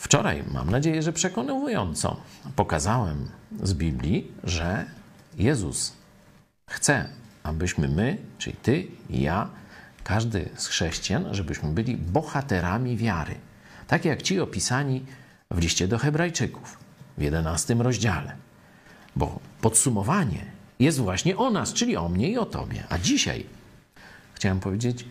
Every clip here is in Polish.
Wczoraj, mam nadzieję, że przekonująco, pokazałem z Biblii, że Jezus chce, abyśmy my, czyli ty i ja, każdy z chrześcijan, żebyśmy byli bohaterami wiary. Tak jak ci opisani w liście do Hebrajczyków w 11 rozdziale. Bo podsumowanie jest właśnie o nas, czyli o mnie i o tobie. A dzisiaj chciałem powiedzieć,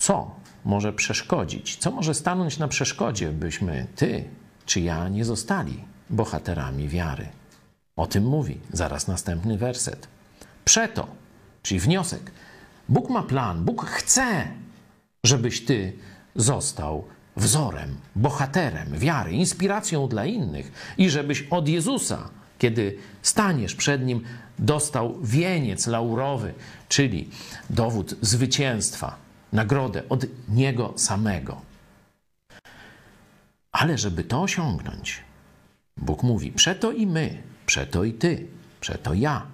co może przeszkodzić, co może stanąć na przeszkodzie, byśmy ty czy ja nie zostali bohaterami wiary. O tym mówi zaraz następny werset. Przeto, czyli wniosek, Bóg ma plan, Bóg chce, żebyś ty został wzorem, bohaterem wiary, inspiracją dla innych i żebyś od Jezusa, kiedy staniesz przed Nim, dostał wieniec laurowy, czyli dowód zwycięstwa, nagrodę od Niego samego. Ale żeby to osiągnąć, Bóg mówi: Przeto i my, przeto i ty, przeto ja,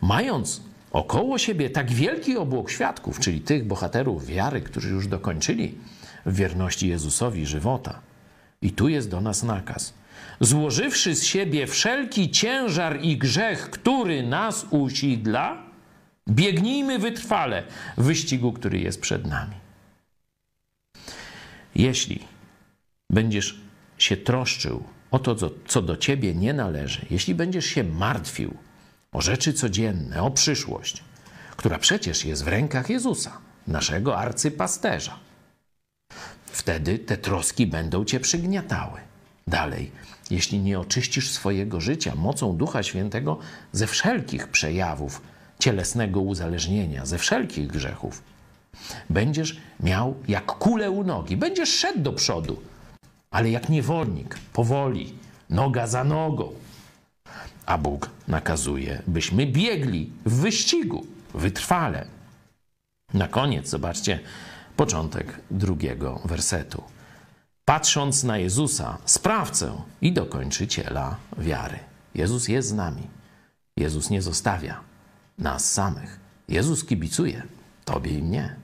mając około siebie tak wielki obłok świadków, czyli tych bohaterów wiary, którzy już dokończyli w wierności Jezusowi żywota. I tu jest do nas nakaz. Złożywszy z siebie wszelki ciężar i grzech, który nas usidla, biegnijmy wytrwale w wyścigu, który jest przed nami. Jeśli będziesz się troszczył o to, co, do ciebie nie należy, jeśli będziesz się martwił o rzeczy codzienne, o przyszłość, która przecież jest w rękach Jezusa, naszego arcypasterza, wtedy te troski będą cię przygniatały. Dalej, jeśli nie oczyścisz swojego życia mocą Ducha Świętego ze wszelkich przejawów cielesnego uzależnienia, ze wszelkich grzechów, będziesz miał jak kulę u nogi, będziesz szedł do przodu, ale jak niewolnik, powoli, noga za nogą. A Bóg nakazuje, byśmy biegli w wyścigu, wytrwale. Na koniec, zobaczcie, początek drugiego wersetu. Patrząc na Jezusa, sprawcę i dokończyciela wiary. Jezus jest z nami. Jezus nie zostawia nas samych. Jezus kibicuje Tobie i mnie.